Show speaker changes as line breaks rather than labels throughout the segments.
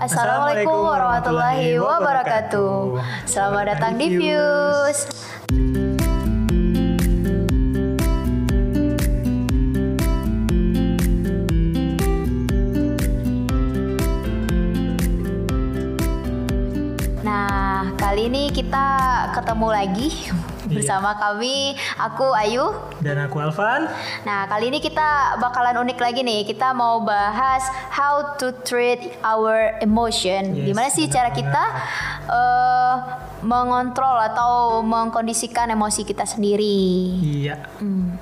Assalamualaikum warahmatullahi wabarakatuh. Selamat datang di Views. Nah, kali ini kita ketemu lagi bersama kami, aku Ayu.
Dan aku Alvan.
Nah, kali ini kita bakalan unik lagi nih. Kita mau bahas how to treat our emotion.
Yes,
Gimana sih
benar
cara kita eh, mengontrol atau mengkondisikan emosi kita sendiri.
Iya.
Hmm.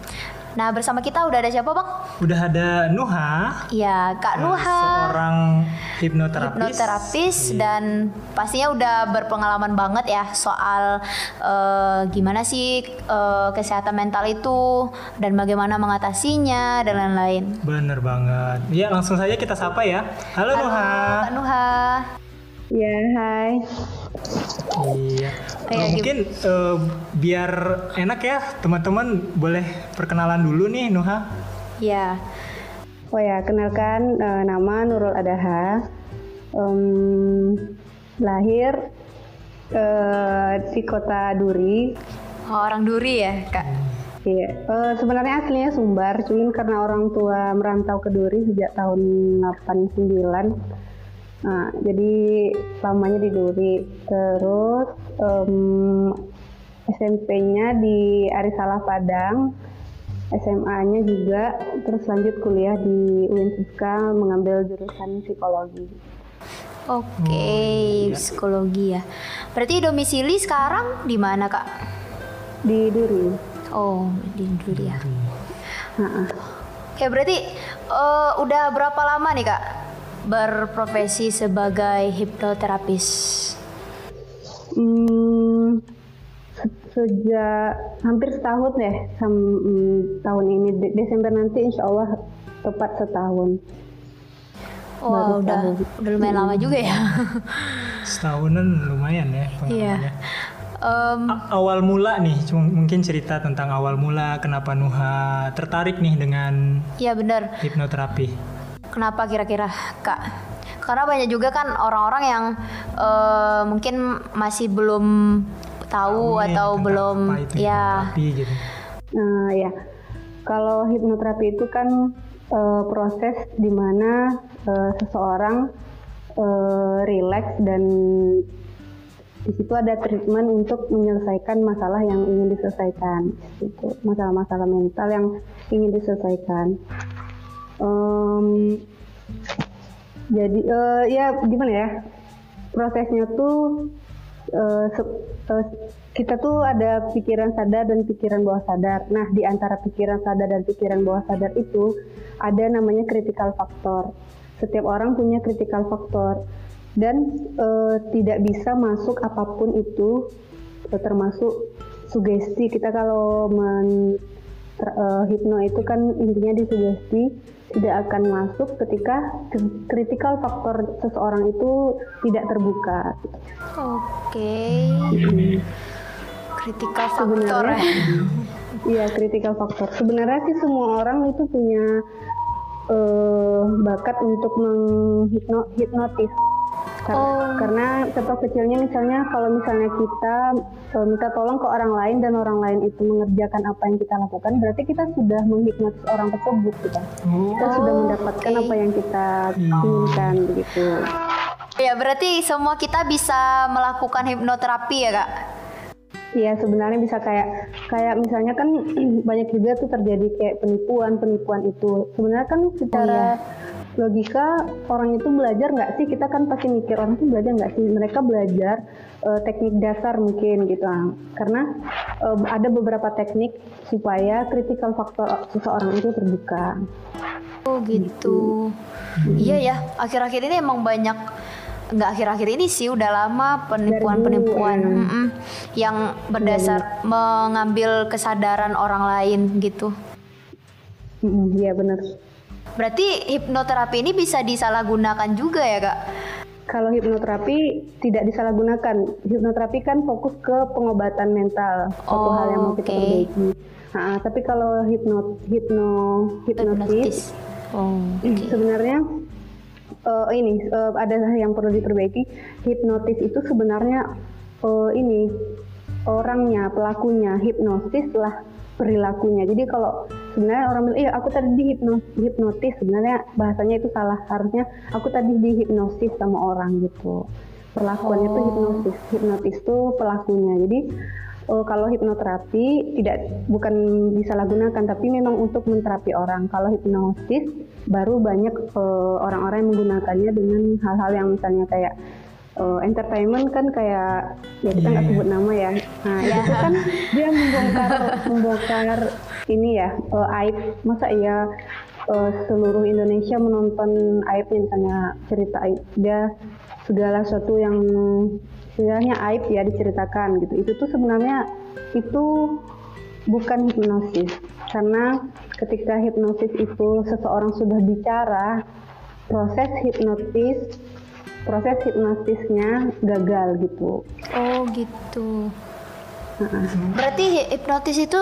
Nah, bersama kita udah ada siapa, Bang?
Udah ada Nuha.
Ya, Kak
eh,
Nuha.
Seorang hipnoterapis.
hipnoterapis
Iya.
dan pastinya udah berpengalaman banget ya soal eh, gimana sih eh, kesehatan mental itu dan bagaimana mengatasinya dan lain-lain.
Bener banget. Ya langsung saja kita sapa ya. Halo, Nuha.
Kak Nuha.
Ya, hai.
Iya.
Ayo,
Eh,
Gim.
mungkin eh, biar enak ya teman-teman boleh perkenalan dulu nih Nuha.
Ya,
Oh ya, kenalkan eh, nama Nurul Adaha. Em, lahir eh, di kota Duri.
oh, orang Duri ya, Kak.
Iya, eh, sebenarnya aslinya Sumbar, cuman karena orang tua merantau ke Duri sejak tahun 89. Nah, jadi lamanya di Duri. Terus em, SMP-nya di Arisalah Padang, SMA-nya juga, terus lanjut kuliah di UIN Siska mengambil jurusan psikologi.
Oke, psikologi ya. Berarti domisili sekarang di mana, Kak?
Di Duri.
Oh, di Duri ya.
Nah,
Oke, berarti eh, udah berapa lama nih, Kak? Berprofesi sebagai hipnoterapis.
Hmm, se- sejak hampir setahun deh sam- hmm, tahun ini De- Desember nanti insya Allah tepat setahun.
Oh,
Baru
udah udah lumayan lama juga ya.
Setahunan lumayan ya
Iya.
A- awal mula nih, cuma mungkin cerita tentang awal mula kenapa Nuha tertarik nih dengan
Iya benar.
hipnoterapi.
Kenapa kira-kira Kak? Karena banyak juga kan orang-orang yang eh, mungkin masih belum tahu
nih
atau belum ya.
gitu.
Nah ya, kalau hipnoterapi itu kan eh, proses di mana eh, seseorang eh, rileks dan di situ ada treatment untuk menyelesaikan masalah yang ingin diselesaikan, itu masalah-masalah mental yang ingin diselesaikan. Em, jadi eh, ya gimana ya prosesnya tuh se- eh, kita tuh ada pikiran sadar dan pikiran bawah sadar. Nah di antara pikiran sadar dan pikiran bawah sadar itu ada namanya critical factor. Setiap orang punya critical factor dan eh, tidak bisa masuk apa pun itu eh, termasuk sugesti. Kita kalau men eh, hipno itu kan intinya di sugesti tidak akan masuk ketika k- critical faktor seseorang itu tidak terbuka.
Oke. Critical factor.
Sebenarnya,
ya.
iya critical factor. Sebenarnya sih semua orang itu punya eh, bakat untuk menghipnotis. Kar-
Oh.
Karena contoh kecilnya misalnya kalau misalnya kita eh, minta tolong ke orang lain dan orang lain itu mengerjakan apa yang kita lakukan, berarti kita sudah menghipnotis orang tersebut kita.
Oh,
Kita sudah
Oh,
mendapatkan
oke.
apa yang kita
Hmm.
inginkan begitu.
Ya berarti semua kita bisa melakukan hipnoterapi ya kak?
Iya sebenarnya bisa kayak kayak misalnya kan banyak juga tuh terjadi kayak penipuan penipuan itu sebenarnya kan secara logika orang itu belajar nggak sih? Kita kan pasti mikir orang itu belajar nggak sih? Mereka belajar eh, teknik dasar mungkin gitu. Karena eh, ada beberapa teknik supaya critical faktor seseorang itu terbuka.
Oh gitu. Iya ya. Akhir-akhir ini emang banyak nggak akhir-akhir ini sih udah lama penipuan-penipuan. Mm-mm, yang berdasar mengambil kesadaran orang lain gitu.
Iya benar
Berarti hipnoterapi ini bisa disalahgunakan juga ya kak?
Kalau hipnoterapi tidak disalahgunakan. Hipnoterapi kan fokus ke pengobatan mental, suatu
Oh,
hal yang mau kita
oke.
perbaiki. Nah, tapi kalau hipno hipno hipnotis
Hipnotis. Oh, oke.
sebenarnya uh, ini uh, ada yang perlu diperbaiki. Hipnotis itu sebenarnya uh, ini orangnya, pelakunya, hipnosis lah perilakunya. Jadi kalau sebenarnya orang bilang, iya aku tadi di hipnotis, sebenarnya bahasanya itu salah. Harusnya aku tadi di hipnosis sama orang gitu. Perlakuannya itu oh. hipnosis. Hipnotis itu pelakunya. Jadi oh, kalau hipnoterapi tidak bukan disalahgunakan, tapi memang untuk menterapi orang. Kalau hipnosis baru banyak uh, orang-orang yang menggunakannya dengan hal-hal yang misalnya kayak uh, entertainment kan kayak ya kita nggak yeah. sebut nama ya. Nah yeah. itu kan dia membongkar membongkar ini ya uh, aib. Masa iya uh, seluruh Indonesia menonton aibnya misalnya cerita aib dia segala sesuatu yang sebenarnya aib ya diceritakan gitu. Itu tuh sebenarnya itu bukan hipnosis karena ketika hipnosis itu seseorang sudah bicara proses hipnotis proses hipnotisnya gagal gitu.
Oh gitu. Berarti hipnotis itu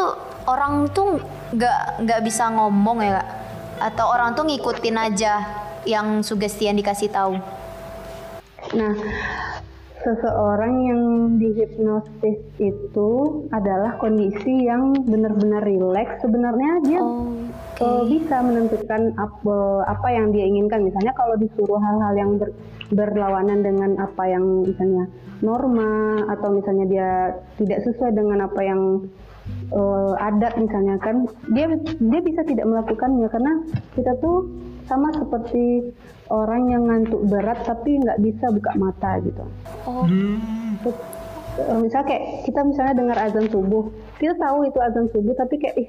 orang tuh nggak nggak bisa ngomong ya kak? Atau orang tuh ngikutin aja yang sugesti yang dikasih tahu?
Nah, seseorang yang dihipnotis itu adalah kondisi yang benar-benar rileks. Sebenarnya dia oh, okay. uh, bisa menentukan apa, apa yang dia inginkan. Misalnya kalau disuruh hal-hal yang ber, berlawanan dengan apa yang misalnya norma atau misalnya dia tidak sesuai dengan apa yang uh, adat misalnya kan, dia dia bisa tidak melakukannya karena kita tuh sama seperti orang yang ngantuk berat tapi nggak bisa buka mata gitu. Oh. Hmm. Misal kayak kita misalnya dengar azan subuh, kita tahu itu azan subuh tapi kayak ih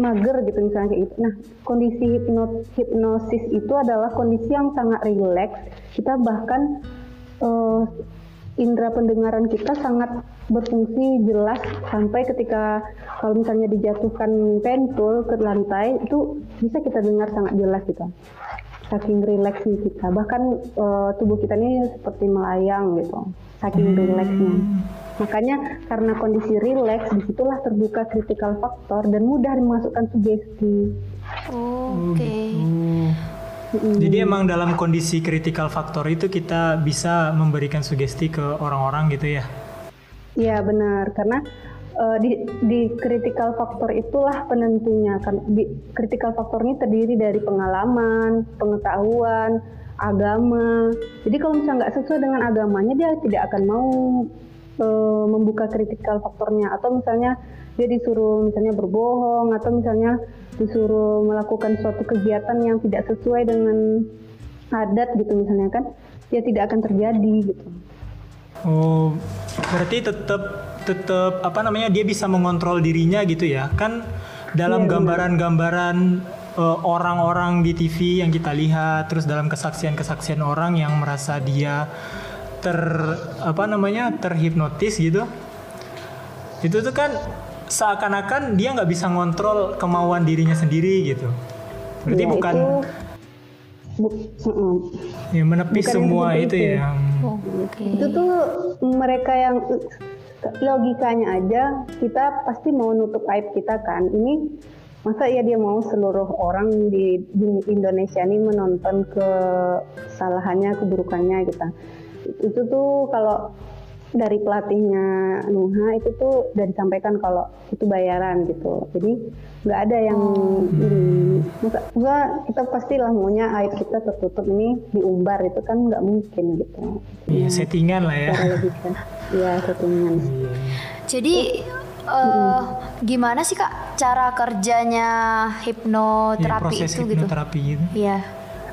mager gitu misalnya kayak gitu. Nah kondisi hipnot hipnosis itu adalah kondisi yang sangat rileks. Kita bahkan uh, indera pendengaran kita sangat berfungsi jelas sampai ketika kalau misalnya dijatuhkan pentul ke lantai itu bisa kita dengar sangat jelas gitu saking rileksnya kita bahkan uh, tubuh kita ini seperti melayang gitu saking hmm. rileksnya makanya karena kondisi rileks di situlah terbuka critical factor dan mudah dimasukkan sugesti
oke okay.
Hmm. Jadi emang dalam kondisi critical factor itu kita bisa memberikan sugesti ke orang-orang gitu ya?
Iya benar karena uh, di, di critical factor itulah penentunya kan di critical factor ini terdiri dari pengalaman, pengetahuan, agama. Jadi kalau misalnya nggak sesuai dengan agamanya dia tidak akan mau uh, membuka critical faktornya atau misalnya dia disuruh misalnya berbohong atau misalnya disuruh melakukan suatu kegiatan yang tidak sesuai dengan adat gitu misalnya kan dia tidak akan terjadi gitu.
Oh, berarti tetap tetap apa namanya dia bisa mengontrol dirinya gitu ya? Kan dalam iya, gambaran-gambaran uh, orang-orang di TV yang kita lihat terus dalam kesaksian-kesaksian orang yang merasa dia ter apa namanya terhipnotis gitu. Itu tuh kan seakan-akan dia nggak bisa ngontrol kemauan dirinya sendiri gitu. Berarti ya, bukan itu, bu, ya menepis bukan semua itu, itu ya
oh, okay. itu tuh mereka yang logikanya aja kita pasti mau nutup aib kita kan. Ini masa ya dia mau seluruh orang di, di Indonesia ini menonton kesalahannya keburukannya gitu itu tuh kalau dari pelatihnya Nuha itu tuh udah disampaikan kalau itu bayaran gitu. Jadi nggak ada yang hmm. ini. Masa, kita pastilah maunya aib kita tertutup ini diumbar itu kan nggak mungkin gitu.
Iya settingan lah ya.
Iya settingan.
Jadi uh, gimana sih kak cara kerjanya hipnoterapi ya,
itu hipnoterapi gitu? hipnoterapi gitu.
Iya.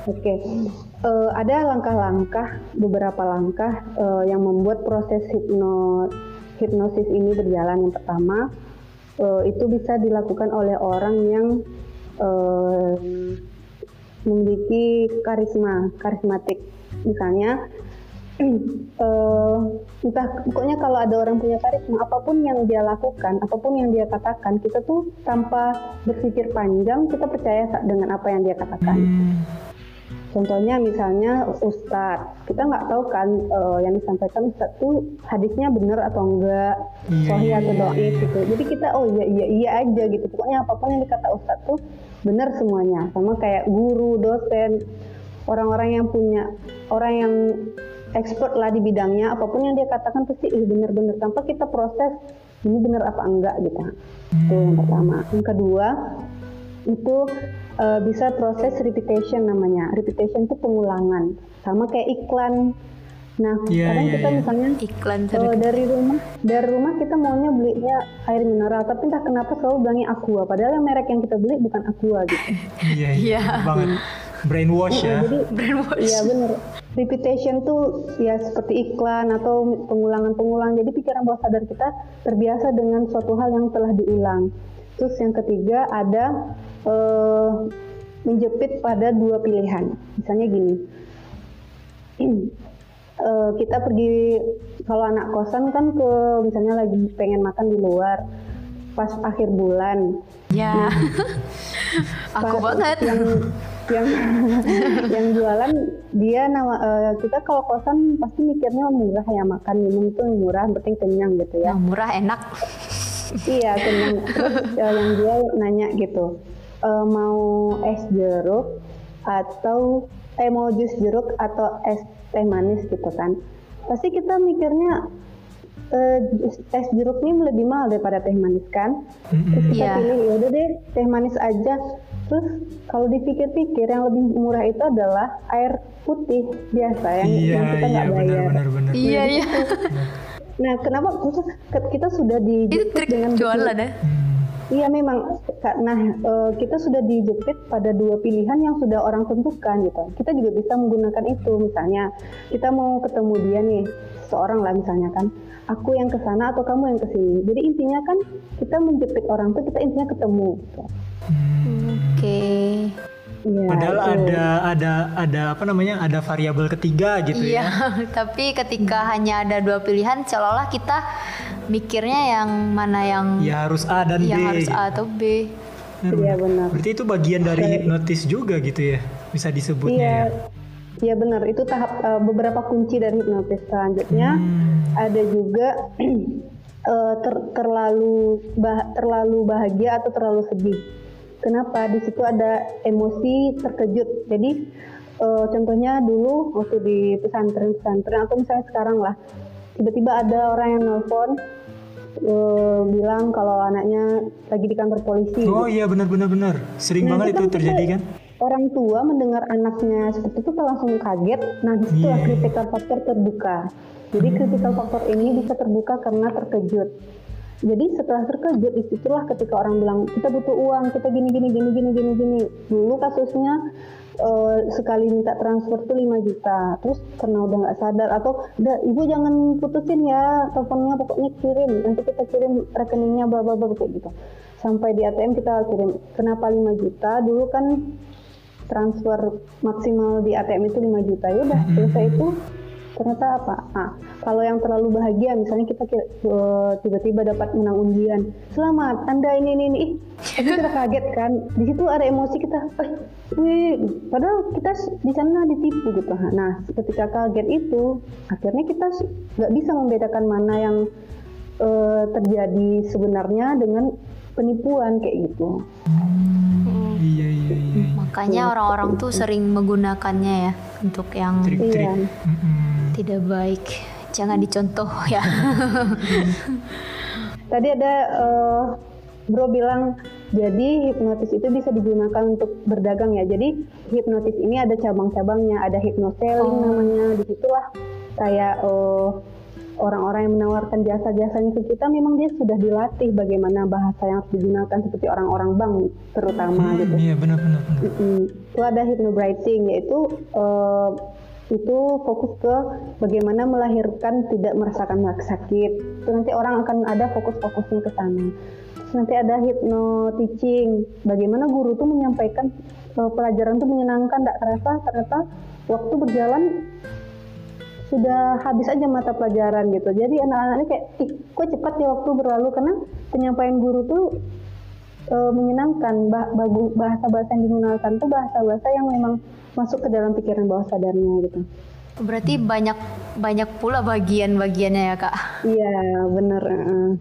Oke. okay uh, ada langkah-langkah beberapa langkah uh, yang membuat proses hipno hipnosis ini berjalan. Yang pertama uh, itu bisa dilakukan oleh orang yang uh, memiliki karisma, karismatik. Misalnya uh, entah pokoknya kalau ada orang punya karisma apa pun yang dia lakukan apa pun yang dia katakan kita tuh tanpa berpikir panjang kita percaya dengan apa yang dia katakan hmm. Contohnya misalnya Ustadz, kita nggak tahu kan uh, yang disampaikan Ustadz tuh hadisnya benar atau enggak, yeah, sahih atau iya, doif gitu. Jadi kita oh iya iya iya aja gitu. Pokoknya apa pun yang dikata Ustadz tuh benar semuanya. Sama kayak guru, dosen, orang-orang yang punya orang yang expert lah di bidangnya apa pun yang dia katakan pasti ih bener-bener tanpa kita proses ini bener apa enggak gitu itu yang pertama yang kedua itu uh, bisa proses repetition namanya repetition itu pengulangan sama kayak iklan nah
Iya,
kadang
iya,
kita
iya.
misalnya
Iklan
uh, dari rumah dari rumah kita maunya belinya air mineral tapi entah kenapa selalu bilangnya aqua padahal yang merek yang kita beli bukan aqua gitu
Iya, iya.
Iya.
banget. Brainwash ya.
jadi
Brainwash.
Iya benar. Repetition tuh ya seperti iklan atau pengulangan-pengulang. Jadi pikiran bawah sadar kita terbiasa dengan suatu hal yang telah diulang. Terus yang ketiga ada eh, menjepit pada dua pilihan. Misalnya gini, eh, kita pergi kalau anak kosan kan ke misalnya lagi pengen makan di luar pas akhir bulan
Ya. Aku
Pak,
banget.
yang yang yang jualan dia nama eh, kita kalau kosan pasti mikirnya murah ya makan minum itu murah penting kenyang gitu ya
Yang murah enak.
Iya kenyang terus eh, yang dia nanya gitu eh, mau es jeruk atau eh mau jus jeruk atau es teh manis? Gitu kan. Pasti kita mikirnya eh, es jeruk ini lebih mahal daripada teh manis kan. Terus kita
Iya.
pilih ya udah deh teh manis aja. Terus kalau dipikir-pikir yang lebih murah itu adalah air putih biasa yang,
Iya,
yang kita
iya
nggak bayar.
benar benar benar.
Iya, iya.
Nah kenapa kita sudah
Itu
dijepit
trik
dengan
jualan ya.
Hmm.
Iya memang, nah eh, kita sudah dijepit pada dua pilihan yang sudah orang tentukan gitu. Kita juga bisa menggunakan itu, misalnya kita mau ketemu dia nih, seorang lah misalnya kan, aku yang ke sana atau kamu yang ke sini. Jadi intinya kan kita menjepit orang tuh kita intinya ketemu. Gitu.
Oke.
Iya.
Padahal
itu.
ada ada ada apa namanya? Ada variabel ketiga gitu
Iya,
ya.
tapi ketika hanya ada dua pilihan, seolah-olah kita mikirnya yang mana yang
Ya harus A dan
yang
B.
harus
gitu.
A atau B.
Iya,
benar.
benar.
Berarti itu bagian dari hipnotis juga gitu ya. Bisa disebutnya
Iya,
ya.
iya benar. Itu tahap eh, beberapa kunci dari hipnotis selanjutnya.
Hmm.
Ada juga eh, ter- terlalu bah- terlalu bahagia atau terlalu sedih. Kenapa? Di situ ada emosi terkejut. Jadi eh, contohnya dulu waktu di pesantren-pesantren atau misalnya sekarang lah, tiba-tiba ada orang yang nelfon eh, bilang kalau anaknya lagi di kantor polisi.
Oh iya benar benar. Sering
Nah,
banget
itu kan
terjadi
kita-
kan?
Orang tua mendengar anaknya seperti itu kan langsung kaget. Nah, di situlah
Iya.
critical factor terbuka. Jadi critical factor ini bisa terbuka karena terkejut. Jadi setelah terkejut di situlah ketika orang bilang kita butuh uang, kita gini gini gini gini gini gini. Dulu kasusnya eh, sekali minta transfer tuh 5 juta, terus karena udah nggak sadar atau udah ibu jangan putusin ya teleponnya pokoknya kirim, nanti kita kirim rekeningnya bla bla bla kayak gitu. Sampai di ATM kita kirim. Kenapa 5 juta? Dulu kan transfer maksimal di ATM itu 5 juta ya udah selesai itu ternyata apa ah kalau yang terlalu bahagia misalnya kita eh, tiba-tiba dapat menang undian selamat anda ini ini ini kita kaget kan di situ ada emosi kita eh, wih padahal kita di sana ditipu gitu nah ketika kaget itu akhirnya kita nggak bisa membedakan mana yang eh, terjadi sebenarnya dengan penipuan kayak gitu
Iya iya iya.
Makanya orang-orang tuh sering menggunakannya ya untuk yang
Trik-trik.
Iya.
Mm-mm.
Tidak baik. Jangan dicontoh ya.
Tadi ada eh, Bro bilang jadi hipnotis itu bisa digunakan untuk berdagang ya. Jadi hipnotis ini ada cabang-cabangnya, ada hypnoselling
Oh.
namanya. Di situlah kayak eh, orang-orang yang menawarkan jasa-jasanya ke kita memang dia sudah dilatih bagaimana bahasa yang harus digunakan seperti orang-orang bank terutama
Hmm,
gitu.
Iya benar benar benar.
Mm-mm. Itu ada hypnobirthing yaitu eh, itu fokus ke bagaimana melahirkan tidak merasakan sakit. Itu nanti orang akan ada fokus-fokusnya ke sana. Terus nanti ada hypno teaching, bagaimana guru tuh menyampaikan eh, pelajaran tuh menyenangkan, tidak terasa ternyata waktu berjalan sudah habis aja mata pelajaran gitu. Jadi anak-anaknya kayak, ih kok cepat ya waktu berlalu karena penyampaian guru tuh eh, menyenangkan bahasa-bahasa yang digunakan tuh bahasa-bahasa yang memang masuk ke dalam pikiran bawah sadarnya gitu.
Berarti banyak banyak pula bagian-bagiannya ya kak.
Iya bener. eh.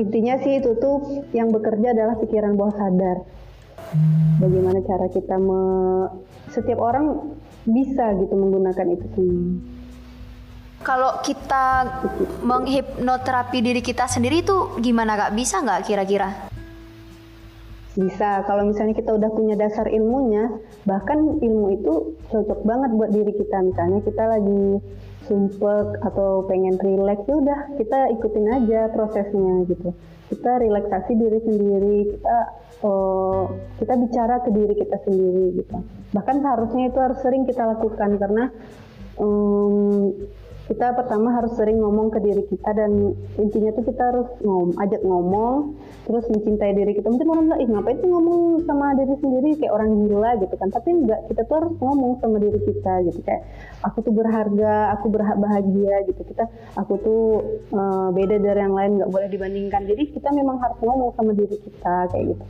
Intinya sih itu tuh yang bekerja adalah pikiran bawah sadar. bagaimana cara kita me, setiap orang bisa gitu menggunakan itu semua
Kalau kita menghipnoterapi diri kita sendiri itu gimana kak? Bisa nggak kira-kira?
Bisa, kalau misalnya kita udah punya dasar ilmunya, bahkan ilmu itu cocok banget buat diri kita. Misalnya kita lagi sumpek atau pengen relax, ya udah kita ikutin aja prosesnya gitu. Kita relaksasi diri sendiri, kita oh, kita bicara ke diri kita sendiri gitu. Bahkan seharusnya itu harus sering kita lakukan karena um, kita pertama harus sering ngomong ke diri kita dan intinya tuh kita harus ngom ajak ngomong terus mencintai diri kita. Mungkin orang bilang ih ngapain sih ngomong sama diri sendiri? Kayak orang gila gitu kan. Tapi enggak kita tuh harus ngomong sama diri kita gitu. Kayak aku tuh berharga aku berhak bahagia gitu. Kita aku tuh uh, beda dari yang lain nggak boleh dibandingkan. Jadi kita memang harus ngomong sama diri kita kayak gitu.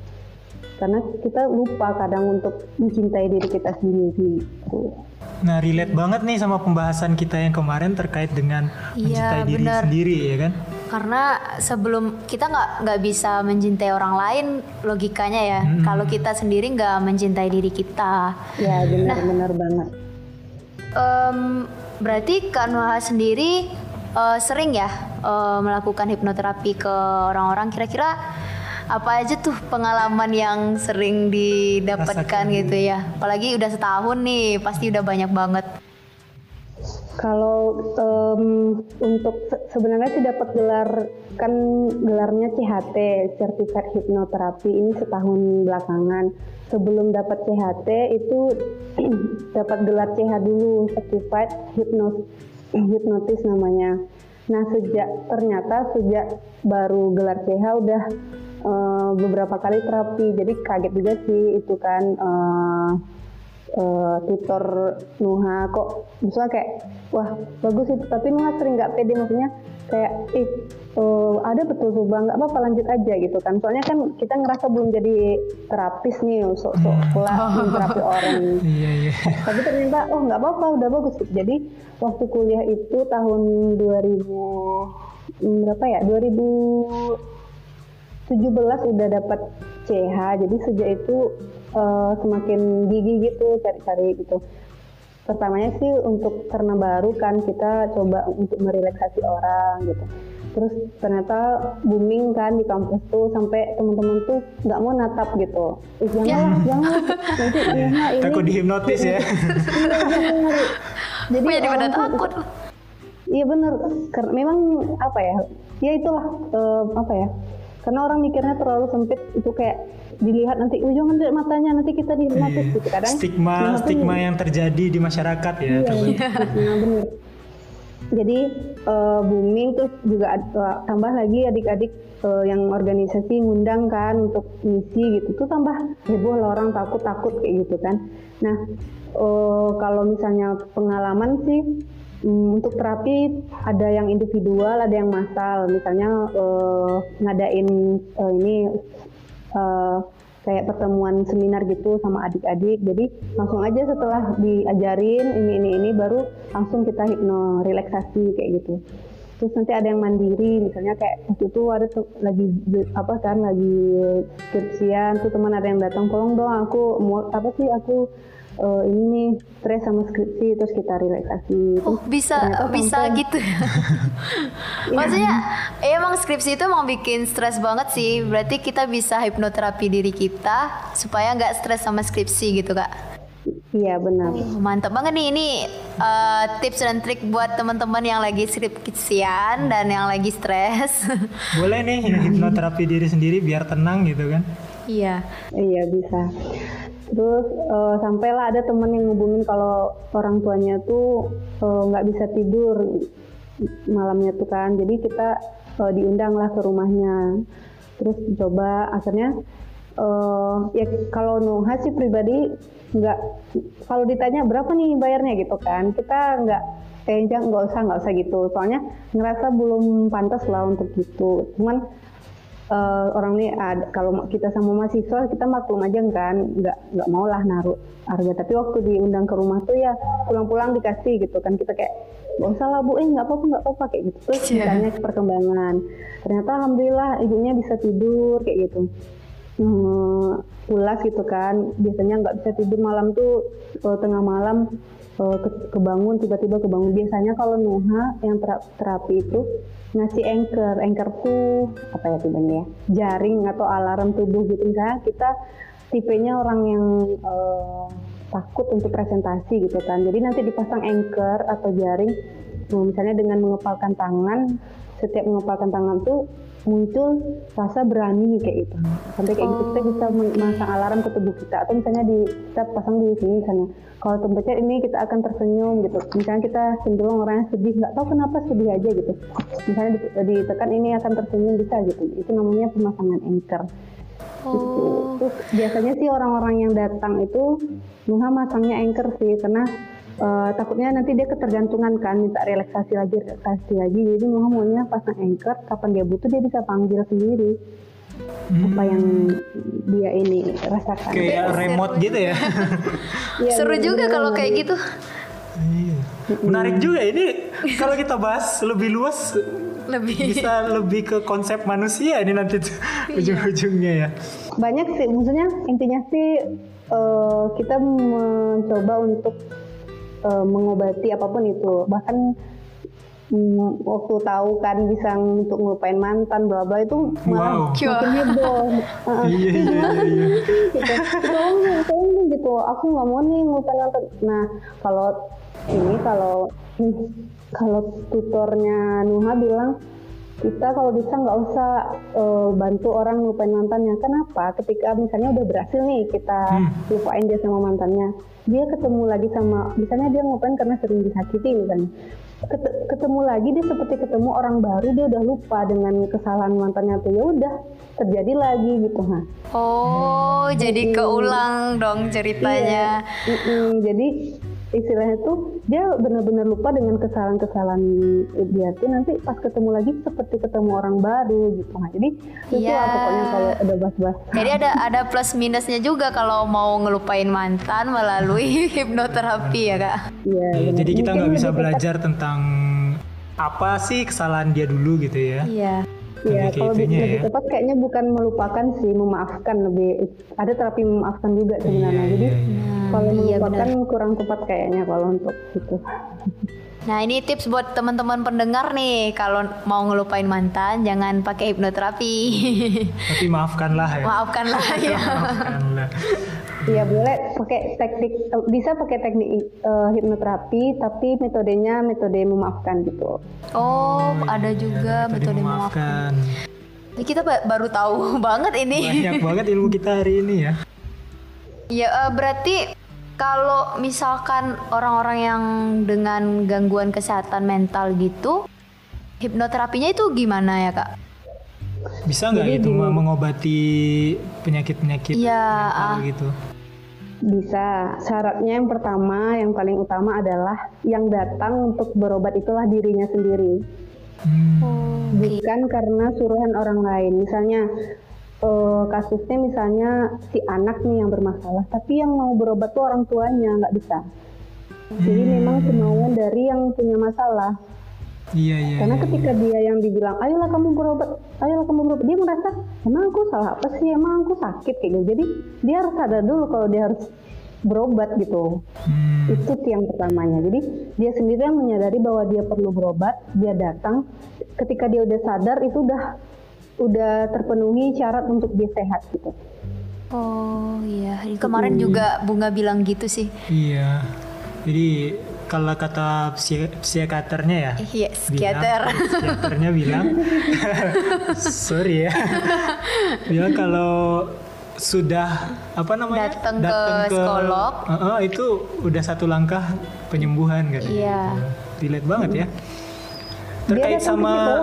Karena kita lupa kadang untuk mencintai diri kita sendiri gitu.
Nah, relate banget nih sama pembahasan kita yang kemarin terkait dengan
Iya,
mencintai diri
benar.
sendiri ya kan?
Karena sebelum kita nggak nggak bisa mencintai orang lain logikanya ya. Kalau kita sendiri nggak mencintai diri kita.
ya benar-benar banget
Em, berarti Kak Nuha sendiri eh, sering ya eh, melakukan hipnoterapi ke orang-orang. Kira-kira apa aja tuh pengalaman yang sering didapatkan
Rasakan.
gitu ya? Apalagi udah setahun nih, pasti udah banyak banget.
Kalau em, untuk se- sebenarnya sih dapat gelar kan gelarnya CHT Certified Hypnotherapy ini setahun belakangan. Sebelum dapat CHT itu dapat gelar CH dulu Certified Hypnos Hypnotis namanya. Nah sejak ternyata sejak baru gelar CH udah eh, beberapa kali terapi. Jadi kaget juga sih itu kan eh, eh, tutor Nuha kok bisa kayak wah bagus itu. Tapi Nuha sering nggak pede maksudnya kayak ih eh, ada betul tuh bang nggak apa-apa lanjut aja gitu kan. Soalnya kan kita ngerasa belum jadi terapis nih sok-sok kelas terapi orang.
Iya, iya.
tapi ternyata oh nggak apa-apa udah bagus. Jadi waktu kuliah itu tahun 2000 hmm, berapa ya 2017 udah dapat CH jadi sejak itu eh, semakin gigi gitu cari-cari gitu. Pertamanya sih untuk karena baru kan kita coba untuk merelaksasi orang gitu. Terus ternyata booming kan di kampus tuh sampai teman-teman tuh nggak mau natap gitu. Eh, janganlah jangan nanti iya, ini
Takut dihipnotis ya.
Iya. Jadi
jadi pada takut.
Iya bener, karena memang apa ya, ya itulah eh, apa ya, karena orang mikirnya terlalu sempit itu kayak dilihat nanti, oh jangan matanya nanti kita dihipnotis gitu kadang.
Iya. Stigma stigma yang terjadi di masyarakat ya.
Iya, nah, bener. Jadi eh, booming terus juga eh, tambah lagi adik-adik eh, yang organisasi ngundang kan untuk misi gitu tuh tambah heboh lah orang takut-takut kayak gitu kan. Nah eh, kalau misalnya pengalaman sih mm, untuk terapi ada yang individual, ada yang massal. Misalnya eh, ngadain eh, ini eh, kayak pertemuan seminar gitu sama adik-adik. Jadi langsung aja setelah diajarin ini ini ini baru langsung kita hipno relaksasi kayak gitu. Terus nanti ada yang mandiri, misalnya kayak waktu itu ada tuh lagi apa kan lagi skripsian tuh teman ada yang datang tolong dong aku mau apa sih aku eh, ini nih stres sama skripsi terus kita relaksasi.
Oh bisa
ternyata
bisa
sampai-
gitu ya. Maksudnya eh, emang skripsi itu emang bikin stres banget sih. Berarti kita bisa hipnoterapi diri kita supaya nggak stres sama skripsi gitu kak.
Iya benar.
Oh, Mantap banget nih ini eh, tips dan trik buat teman-teman yang lagi skripsian dan yang lagi stres.
Boleh nih hipnoterapi diri sendiri biar tenang gitu kan.
Iya.
Iya bisa. Terus eh, sampailah ada teman yang ngubungin kalau orang tuanya tuh eh, nggak bisa tidur malamnya tuh kan. Jadi kita eh, diundang lah ke rumahnya. Terus coba akhirnya eh, ya kalau Nuha sih pribadi nggak kalau ditanya berapa nih bayarnya gitu kan kita nggak eh nggak usah nggak usah gitu soalnya ngerasa belum pantas lah untuk gitu cuman eh, orang ini ada, kalau kita sama mahasiswa kita maklum aja kan. Nggak nggak mau lah naruh harga. Tapi waktu diundang ke rumah tuh ya pulang-pulang dikasih gitu kan. Kita kayak nggak usah lah bu. Eh nggak apa-apa nggak apa-apa. Kayak gitu terus
Iya.
ditanya perkembangan. Ternyata alhamdulillah ibunya bisa tidur kayak gitu. Hmm, ulas gitu kan. Biasanya nggak bisa tidur malam tuh uh, tengah malam ke kebangun tiba-tiba kebangun. Biasanya kalau Nuha yang tera- terapi itu ngasih anchor. Anchor tuh apa ya tipenya ya? Jaring atau alarm tubuh gitu. Misalnya kita tipenya orang yang uh, takut untuk presentasi gitu kan. Jadi nanti dipasang anchor atau jaring. Nah, misalnya dengan mengepalkan tangan setiap mengepalkan tangan tuh muncul rasa berani kayak gitu. Sampai kayak gitu kita bisa memasang alarm ke tubuh kita. Atau misalnya di kita pasang di sini misalnya kalau tempatnya ini kita akan tersenyum gitu. Misalnya kita cenderung orangnya sedih nggak tahu kenapa sedih aja gitu. Misalnya ditekan ini akan tersenyum bisa gitu. Itu namanya pemasangan anchor. Gitu. Terus biasanya sih orang-orang yang datang itu Nuha masangnya anchor sih karena uh, takutnya nanti dia ketergantungan kan minta relaksasi lagi relaksasi lagi. Jadi Nuha maunya pasang anchor kapan dia butuh dia bisa panggil sendiri. Hmm. apa yang dia ini rasakan.
Kayak remote gitu ya.
Ya seru juga kalau kayak gitu.
Iya. menarik juga ini. Kalau kita bahas lebih luas lebih. bisa lebih ke konsep manusia ini nanti iya. ujung-ujungnya ya.
Banyak sih maksudnya intinya sih uh, kita mencoba untuk uh, mengobati apa pun itu. Bahkan um, waktu tahu kan bisa untuk ngelupain mantan bla bla itu malah wow. makin heboh iya iya iya gitu. Tolong gitu. Aku nggak mau nih ngelupain mantan. Nah kalau ini kalau kalau tutornya Nuha bilang kita kalau bisa nggak usah uh, bantu orang lupain mantannya. Kenapa? Ketika misalnya udah berhasil nih kita hmm. lupain dia sama mantannya, dia ketemu lagi sama, misalnya dia ngupain karena sering disakiti misalnya. ketemu lagi dia seperti ketemu orang baru dia udah lupa dengan kesalahan mantannya tuh ya udah terjadi lagi gitu ha.
Oh, hmm. jadi keulang dong ceritanya.
Iya. jadi istilahnya tuh dia benar-benar lupa dengan kesalahan-kesalahan dia tuh. Nanti pas ketemu lagi seperti ketemu orang baru gitu. Nah jadi itu yeah. lah pokoknya kalau ada bahas-bahas
jadi ada ada plus minusnya juga kalau mau ngelupain mantan melalui hipnoterapi ya kak?
Iya yeah, jadi kita nggak bisa belajar tentang apa sih kesalahan dia dulu gitu ya.
Iya
Iya, kalau lebih, ya. tepat kayaknya bukan melupakan sih, memaafkan lebih. Ada terapi memaafkan juga sebenarnya. Iya, Jadi iya, iya. kalau iya, melupakan benar. kurang tepat kayaknya kalau untuk itu.
Nah ini tips buat teman-teman pendengar nih kalau mau ngelupain mantan jangan pakai hipnoterapi.
Tapi maafkanlah ya.
Maafkanlah ya. maafkanlah.
Iya boleh pakai teknik bisa pakai teknik uh, hipnoterapi tapi metodenya metode memaafkan gitu.
Oh, oh ada juga metode, metode memaafkan. memaafkan. Kita baru tahu banget ini.
Banyak banget ilmu kita hari ini ya.
Ya uh, berarti kalau misalkan orang-orang yang dengan gangguan kesehatan mental gitu, hipnoterapinya itu gimana ya kak?
Bisa nggak itu mengobati penyakit-penyakit
ya,
mental uh, gitu?
Bisa. Syaratnya yang pertama, yang paling utama adalah yang datang untuk berobat itulah dirinya sendiri. Hmm. Bukan karena suruhan orang lain. Misalnya uh, kasusnya misalnya si anak nih yang bermasalah, tapi yang mau berobat tuh orang tuanya nggak bisa. Jadi hmm. memang kemauan dari yang punya masalah.
Iya iya.
Karena
iya,
ketika
iya.
dia yang dibilang, ayolah kamu berobat, ayolah kamu berobat, dia merasa emang aku salah apa sih, emang aku sakit kayak gitu. Jadi dia harus sadar dulu kalau dia harus berobat gitu. Hmm. Itu yang pertamanya. Jadi dia sendiri yang menyadari bahwa dia perlu berobat, dia datang. Ketika dia udah sadar itu udah udah terpenuhi syarat untuk dia sehat gitu.
Oh iya, kemarin juga Bunga bilang gitu sih.
Iya. Jadi kalau kata psikiaternya ya?
Iya psikiater.
Psikiaternya bilang. Sorry ya. Bilang kalau sudah apa namanya?
Datang ke, ke psikolog.
Uh, uh, itu udah satu langkah penyembuhan
gitu iya.
dilihat banget ya. Terkait sama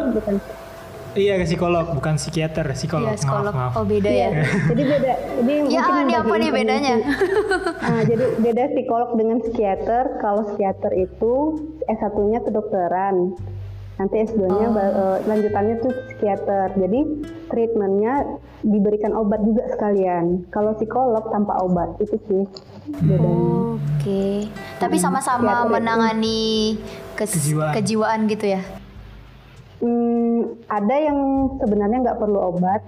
Iya ke psikolog, bukan psikiater, psikolog. Iya, psikolog. Maaf, maaf.
Oh beda ya.
Iya, jadi beda. Ini
ya, mungkin ini apa nih bedanya?
nah, jadi beda psikolog dengan psikiater. Kalau psikiater itu S1-nya kedokteran. Nanti S2-nya oh. uh, lanjutannya tuh psikiater. Jadi treatmentnya diberikan obat juga sekalian. Kalau psikolog tanpa obat itu sih bedanya.
Oke. Okay. Tapi sama-sama menangani kes kejiwaan. kejiwaan gitu ya?
Hmm, ada yang sebenarnya nggak perlu obat.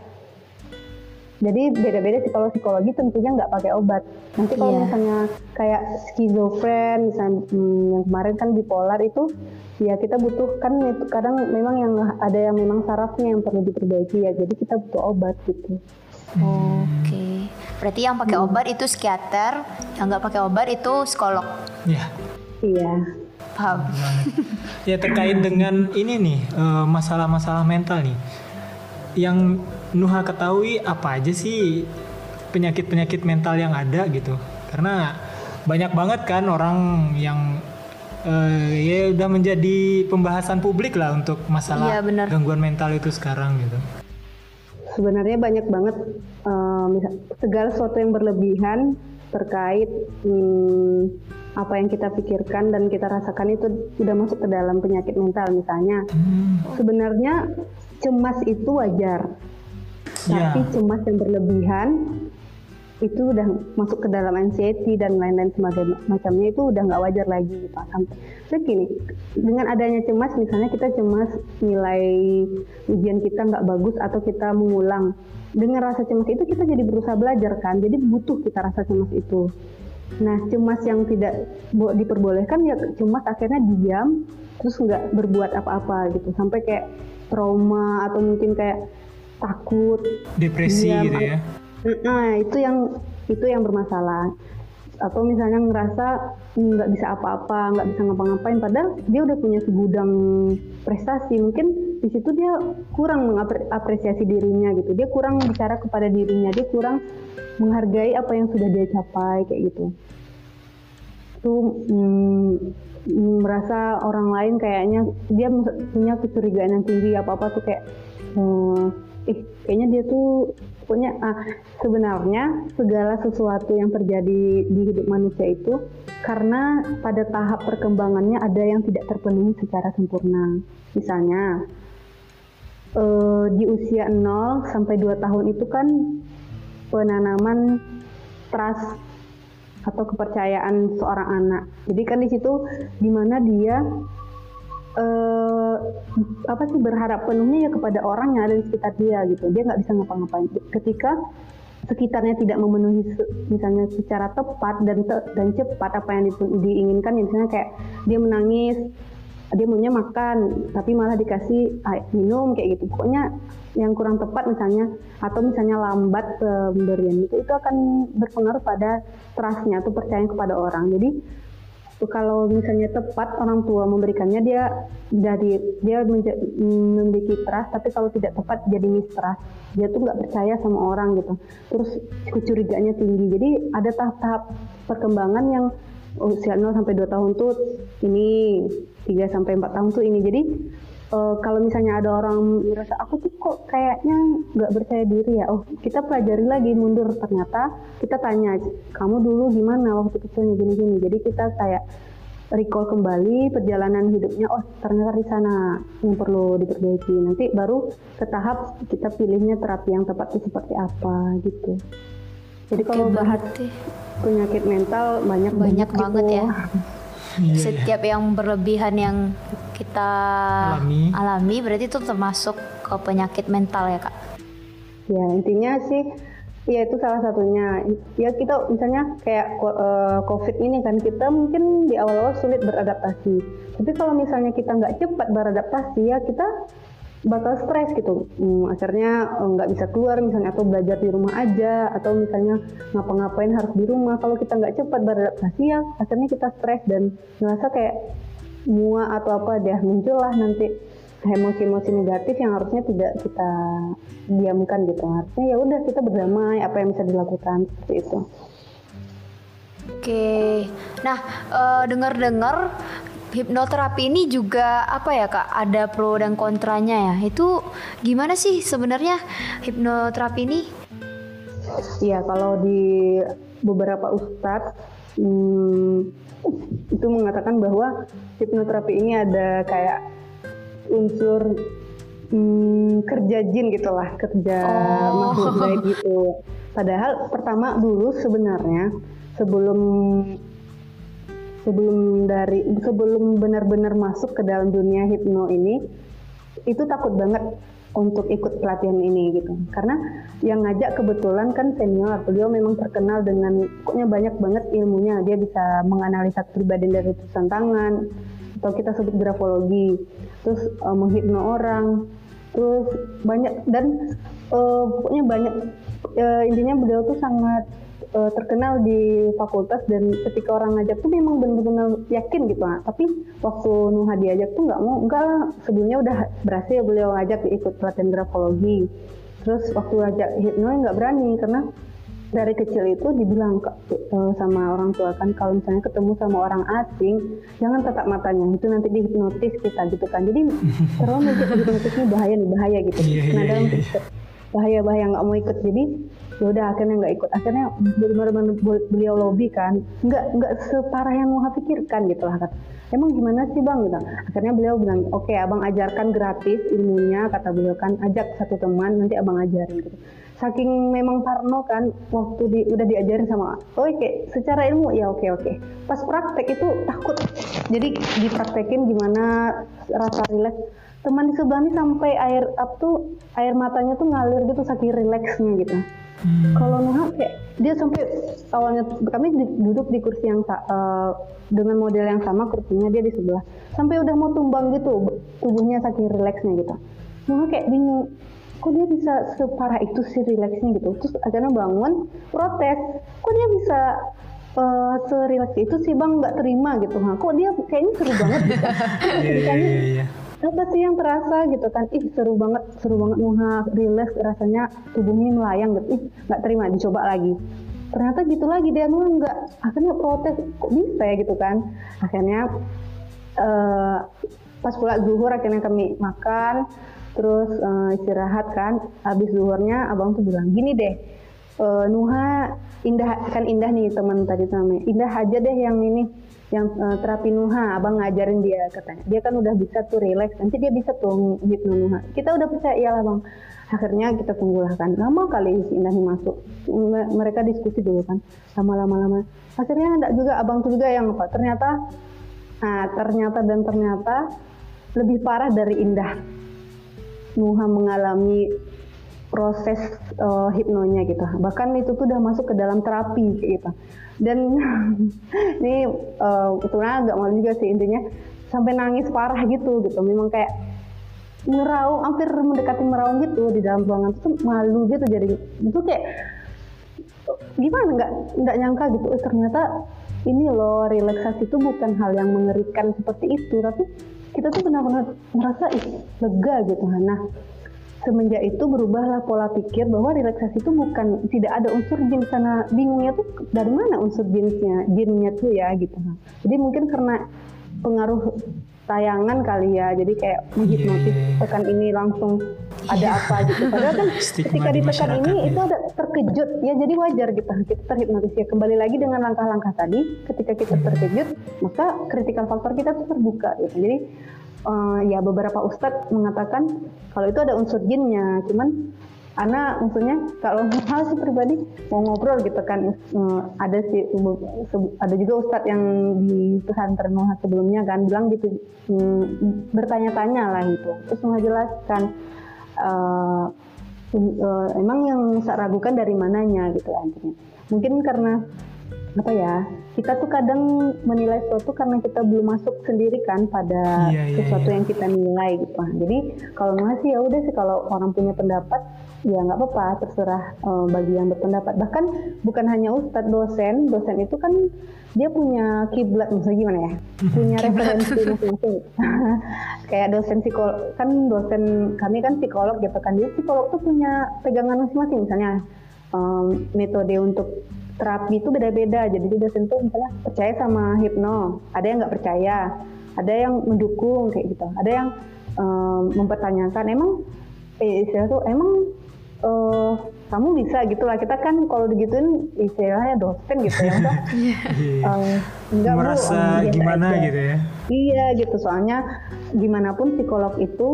Jadi beda-beda sih kalau psikologi tentunya nggak pakai obat. Nanti kalau
Iya.
misalnya kayak skizofren, misalnya hmm, yang kemarin kan bipolar itu, ya kita butuh kan itu kadang memang yang ada yang memang sarafnya yang perlu diperbaiki ya. Jadi kita butuh obat gitu.
Oke. Berarti yang pakai obat itu psikiater, yang nggak pakai obat itu psikolog.
Ya.
Iya.
Paham?
Ya terkait dengan ini nih eh, masalah-masalah mental nih. Yang Nuha ketahui apa aja sih penyakit-penyakit mental yang ada gitu? Karena banyak banget kan orang yang eh, ya udah menjadi pembahasan publik lah untuk masalah
Iya,
gangguan mental itu sekarang gitu.
sebenarnya banyak banget eh, misal, segala sesuatu yang berlebihan terkait hmm, apa yang kita pikirkan dan kita rasakan itu udah masuk ke dalam penyakit mental misalnya.
Hmm,
sebenarnya cemas itu wajar.
Ya.
tapi cemas yang berlebihan itu udah masuk ke dalam anxiety dan lain-lain sebagainya macamnya itu udah nggak wajar lagi gitu sampai Terus gini dengan adanya cemas misalnya kita cemas nilai ujian kita nggak bagus atau kita mengulang dengan rasa cemas itu kita jadi berusaha belajar kan? Jadi butuh kita rasa cemas itu nah cemas yang tidak bo- diperbolehkan ya cemas akhirnya diam terus nggak berbuat apa-apa gitu sampai kayak trauma atau mungkin kayak takut
depresi
Diam,
gitu ya.
Nah, itu yang itu yang bermasalah. Atau misalnya ngerasa nggak bisa apa-apa, nggak bisa ngapa-ngapain, padahal dia udah punya segudang prestasi. Mungkin di situ dia kurang mengapresiasi dirinya gitu. Dia kurang bicara kepada dirinya, dia kurang menghargai apa yang sudah dia capai kayak gitu. Itu mm, mm, merasa orang lain kayaknya dia punya kecurigaan yang tinggi apa-apa tuh kayak hmm, ih kayaknya dia tuh pokoknya ah, sebenarnya segala sesuatu yang terjadi di hidup manusia itu karena pada tahap perkembangannya ada yang tidak terpenuhi secara sempurna. Misalnya eh, di usia 0 sampai 2 tahun itu kan penanaman trust atau kepercayaan seorang anak. Jadi kan di situ di mana dia eh, apa sih berharap penuhnya ya kepada orang yang ada di sekitar dia gitu. Dia nggak bisa ngapa-ngapain. Ketika sekitarnya tidak memenuhi misalnya secara tepat dan te- dan cepat apa yang di- diinginkan, ya misalnya kayak dia menangis, dia maunya makan, tapi malah dikasih air minum kayak gitu. Pokoknya yang kurang tepat misalnya atau misalnya lambat pemberian itu itu akan berpengaruh pada trustnya atau percaya kepada orang. Jadi kalau misalnya tepat orang tua memberikannya dia dari dia memiliki trust tapi kalau tidak tepat jadi mistrust dia tuh nggak percaya sama orang gitu terus kecurigaannya tinggi jadi ada tahap-tahap perkembangan yang usia 0 sampai 2 tahun tuh ini 3 sampai 4 tahun tuh ini. Jadi eh, kalau misalnya ada orang merasa aku tuh kok kayaknya nggak percaya diri ya. Oh kita pelajari lagi mundur. Ternyata kita tanya kamu dulu gimana waktu kecilnya gini-gini? Jadi kita kayak recall kembali perjalanan hidupnya oh ternyata di sana yang perlu diperbaiki. Nanti baru ke tahap kita pilihnya terapi yang tepat itu seperti apa gitu. Jadi kalau bahas penyakit mental banyak
banyak
gitu.
banget ya.
Iya, iya.
Setiap yang berlebihan yang kita
Alami.
alami berarti itu termasuk ke penyakit mental ya kak.
Ya intinya sih ya itu salah satunya. Ya kita misalnya kayak eh, COVID ini kan kita mungkin di awal-awal sulit beradaptasi. Tapi kalau misalnya kita nggak cepat beradaptasi ya kita bakal stres gitu. Hmm, akhirnya eh, nggak bisa keluar misalnya atau belajar di rumah aja atau misalnya ngapa-ngapain harus di rumah. Kalau kita nggak cepat beradaptasi ya akhirnya kita stres dan ngerasa kayak mua atau apa deh muncullah nanti emosi-emosi negatif yang harusnya tidak kita diamkan gitu harusnya ya udah kita berdamai apa yang bisa dilakukan seperti itu
Oke, nah eh, dengar-dengar hipnoterapi ini juga apa ya kak? Ada pro dan kontranya ya. Itu gimana sih sebenarnya hipnoterapi ini?
Iya kalau di beberapa ustadz hmm, itu mengatakan bahwa hipnoterapi ini ada kayak unsur hmm, kerja jin gitulah kerja
Oh.
makhluk gaib gitu. Padahal pertama dulu sebenarnya sebelum sebelum dari sebelum benar-benar masuk ke dalam dunia hipno ini itu takut banget untuk ikut pelatihan ini gitu. Karena yang ngajak kebetulan kan senior beliau memang terkenal dengan pokoknya banyak banget ilmunya. Dia bisa menganalisa pribadi dari tulisan tangan atau kita sebut grafologi terus uh, menghipno orang terus banyak dan uh, pokoknya banyak uh, intinya beliau tuh sangat uh, terkenal di fakultas dan ketika orang ngajak tuh memang benar-benar yakin gitu nah. tapi waktu Nuha diajak tuh nggak mau enggak lah sebelumnya udah berhasil beliau ngajak ikut pelatihan grafologi. Terus waktu ngajak hipno nggak berani karena dari kecil itu dibilang uh, sama orang tua kan kalau misalnya ketemu sama orang asing jangan tatap matanya. Itu nanti dihipnotis kita gitu kan. Jadi terlalu hipnotis ini bahaya nih bahaya gitu.
Iya,
nah
iya,
dalam
iya.
bahaya bahaya nggak mau ikut. Jadi ya udah akhirnya nggak ikut. Akhirnya benar-benar beliau lobby kan. Nggak nggak separah yang mau pikirkan gitu lah kata emang gimana sih bang? Gitu. Akhirnya beliau bilang oke abang ajarkan gratis ilmunya kata beliau kan. Ajak satu teman nanti abang ajarin gitu. Saking memang Parno kan waktu di, udah diajarin sama oke secara ilmu. Ya oke oke. Pas praktek itu takut. Jadi dipraktekin gimana rasa rileks. Teman di sebelah ini sampai air up tuh air matanya tuh ngalir gitu saking rileksnya gitu
Hmm.
kalau Nuha kayak dia sampai awalnya kami duduk di kursi yang eh, dengan model yang sama kursinya dia di sebelah. Sampai udah mau tumbang gitu tubuhnya saking rileksnya gitu. Nuha kayak bingung kok dia bisa separah itu sih rileksnya gitu? Terus akhirnya bangun protes. Kok dia bisa eh serileks itu sih bang? Nggak terima gitu ha kok dia kayaknya seru banget gitu.
Iya iya iya.
Apa sih yang terasa gitu kan? Ih seru banget seru banget Nuha relax rasanya tubuhnya melayang gitu. Ih nggak terima dicoba lagi. Ternyata gitu lagi dia Nuha nggak akhirnya protes kok bisa ya gitu kan? Akhirnya eh, pas pula zuhur akhirnya kami makan terus eh, istirahat kan. Habis zuhurnya abang tuh bilang gini deh eh, Nuha indah kan indah nih teman tadi namanya indah aja deh yang ini yang eh, terapi Nuha abang ngajarin dia katanya. Dia kan udah bisa tuh relax nanti dia bisa tuh hipno Nuha. Kita udah percaya iyalah bang. Akhirnya kita tunggulah lama kali si Indah masuk. Mereka diskusi dulu kan lama-lama. Lama akhirnya ada juga abang juga yang apa ternyata nah ternyata dan ternyata lebih parah dari Indah. Nuha mengalami proses eh, hipnonya gitu. Bahkan itu tuh udah masuk ke dalam terapi gitu. Dan ini sebenarnya agak malu juga sih intinya sampai nangis parah gitu gitu. Memang kayak meraung hampir mendekati meraung gitu di dalam ruangan itu malu gitu jadi itu kayak gimana nggak nggak nyangka gitu eh, ternyata ini loh relaksasi itu bukan hal yang mengerikan seperti itu tapi kita tuh benar-benar merasa lega gitu nah semenjak itu berubahlah pola pikir bahwa relaksasi itu bukan tidak ada unsur jin. Sana bingungnya tuh dari mana unsur jinsnya? Jinnya tuh ya gitu. Jadi mungkin karena pengaruh tayangan kali ya. Jadi kayak menghipnotis
Iya.
tekan ini langsung ada apa gitu. Padahal kan ketika
di
ditekan ini
ya.
itu ada terkejut. Ya jadi wajar gitu. Kita terhipnotis. Ya kembali lagi dengan langkah-langkah tadi. Ketika kita terkejut maka critical factor kita tuh terbuka gitu. Jadi eh, ya beberapa ustadz mengatakan kalau itu ada unsur jinnya cuman Ana maksudnya kalau hal sih pribadi mau ngobrol gitu kan eh, ada sih ada juga ustadz yang di pesantren Nuha sebelumnya kan bilang gitu hmm, bertanya-tanya lah gitu terus menjelaskan eh, eh, emang yang saya ragukan dari mananya gitu artinya mungkin karena apa ya? Kita tuh kadang menilai sesuatu karena kita belum masuk sendiri kan pada
Iya, iya,
sesuatu
iya.
yang kita nilai gitu. Nah, jadi kalau masih ya udah sih kalau orang punya pendapat ya nggak apa-apa terserah eh, bagi yang berpendapat. Bahkan bukan hanya ustadz dosen. Dosen itu kan dia punya kiblat. Maksudnya gimana ya? Punya referensi masing-masing. Kayak dosen psikolog kan dosen kami kan psikolog gitu kan. Dia psikolog tuh punya pegangan masing-masing. Misalnya em, metode untuk terapi itu beda-beda. Jadi dia dosen tuh misalnya percaya sama hipno ada yang nggak percaya ada yang mendukung kayak gitu. Ada yang em, mempertanyakan emang eh, istilah tuh emang eh, kamu bisa gitu lah? Kita kan kalau digituin istilahnya dosen gitu ya eh, enggak Bu,
Merasa
biasa
gimana
aja.
gitu ya.
Iya gitu. Soalnya gimana pun psikolog itu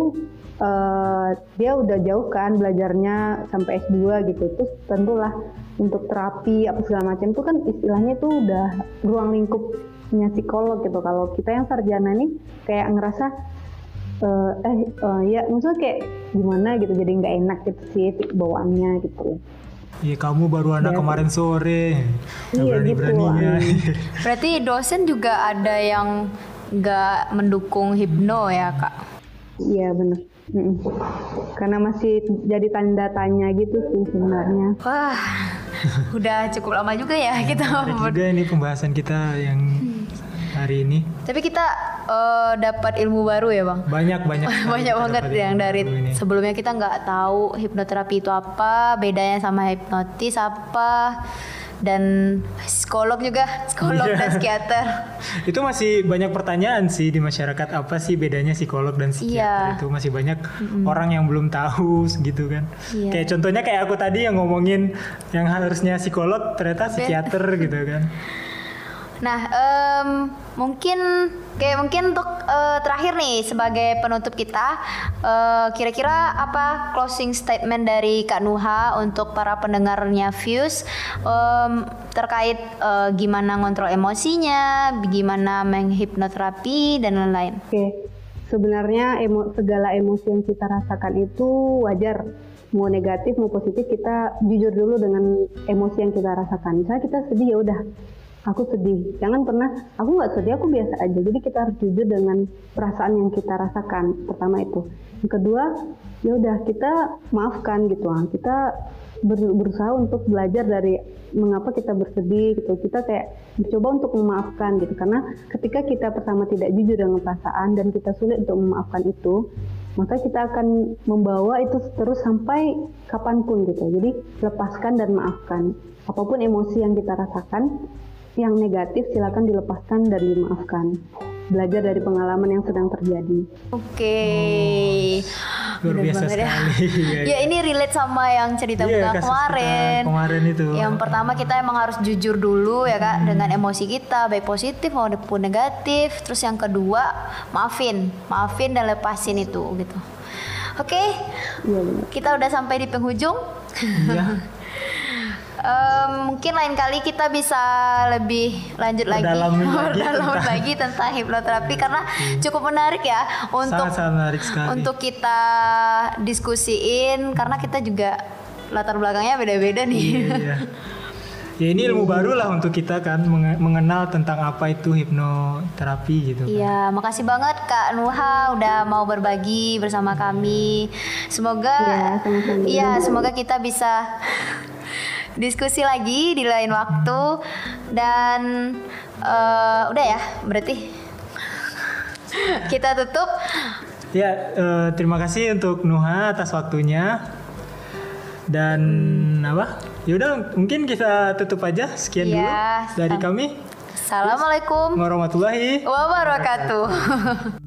eh, dia udah jauh kan belajarnya sampai S2 gitu. Terus tentulah untuk terapi apa segala macam itu kan istilahnya itu udah ruang lingkupnya psikolog gitu kalau kita yang sarjana nih kayak ngerasa eh eh eh, ya maksudnya kayak gimana gitu jadi nggak enak gitu sih bawaannya gitu
Iya kamu baru anak
Iya.
kemarin sore.
Iya,
berani-beraninya.
Berarti dosen juga ada yang nggak mendukung hipno ya kak?
iya Mm-mm. karena masih jadi tanda tanya gitu sih sebenarnya
Wah, udah cukup lama juga ya kita.
Menarik juga ini pembahasan kita yang hari ini.
Tapi kita eh, dapat ilmu baru ya bang.
Banyak banyak.
Banyak
kita
banget yang dari
ini.
sebelumnya kita nggak tahu hipnoterapi itu apa, bedanya sama hipnotis apa, dan psikolog juga, psikolog
Iya.
dan psikiater.
Itu masih banyak pertanyaan sih di masyarakat apa sih bedanya psikolog dan psikiater
Iya.
itu masih banyak orang yang belum tahu gitu kan.
Iya.
Kayak contohnya kayak aku tadi yang ngomongin yang harusnya psikolog ternyata psikiater gitu kan.
Nah, em, mungkin kayak mungkin untuk eh, terakhir nih sebagai penutup kita, eh, kira-kira apa closing statement dari Kak Nuha untuk para pendengarnya Fuse em, terkait eh, gimana ngontrol emosinya, gimana menghipnoterapi dan lain-lain.
Oke, sebenarnya emo, segala emosi yang kita rasakan itu wajar. Mau negatif mau positif kita jujur dulu dengan emosi yang kita rasakan. Misalnya kita sedih ya udah, aku sedih. Jangan pernah aku nggak sedih, aku biasa aja. Jadi kita harus jujur dengan perasaan yang kita rasakan. Pertama itu. Yang kedua, ya udah kita maafkan gitu. ah. Kita ber- berusaha untuk belajar dari mengapa kita bersedih gitu. Kita kayak mencoba untuk memaafkan gitu. Karena ketika kita pertama tidak jujur dengan perasaan dan kita sulit untuk memaafkan itu, maka kita akan membawa itu terus sampai kapan pun gitu. Jadi lepaskan dan maafkan. Apa pun emosi yang kita rasakan, yang negatif silakan dilepaskan dan dimaafkan. Belajar dari pengalaman yang sedang terjadi.
Oke.
Luar
Bener
biasa
banget ya.
sekali. Iya,
ya ini relate sama yang cerita
kasus kita
kemarin.
kemarin itu.
Yang pertama kita emang harus jujur dulu ya kak dengan emosi kita baik positif maupun negatif. Terus yang kedua maafin, maafin dan lepasin itu gitu. Oke,
Iya benar.
kita udah sampai di penghujung.
Iya.
Em, mungkin lain kali kita bisa lebih lanjut lagi,
lagi
Mendalamin
tentang-
lagi tentang hipnoterapi karena cukup menarik ya untuk
Sangat-sangat menarik sekali.
untuk kita diskusiin karena kita juga latar belakangnya beda-beda nih.
Iya, iya. Ya ini ilmu baru lah untuk kita kan menge- mengenal tentang apa itu hipnoterapi gitu. kan.
Iya, makasih banget Kak Nuha udah mau berbagi bersama kami. Semoga
Iya.
Iya, semoga kita bisa diskusi lagi di lain waktu dan eh, udah ya, berarti kita tutup.
Ya, eh, terima kasih untuk Nuha atas waktunya. Dan apa? Yaudah, mungkin kita tutup aja. Sekian dulu
Iya,
dari kami.
Assalamualaikum
Warahmatullahi
wabarakatuh.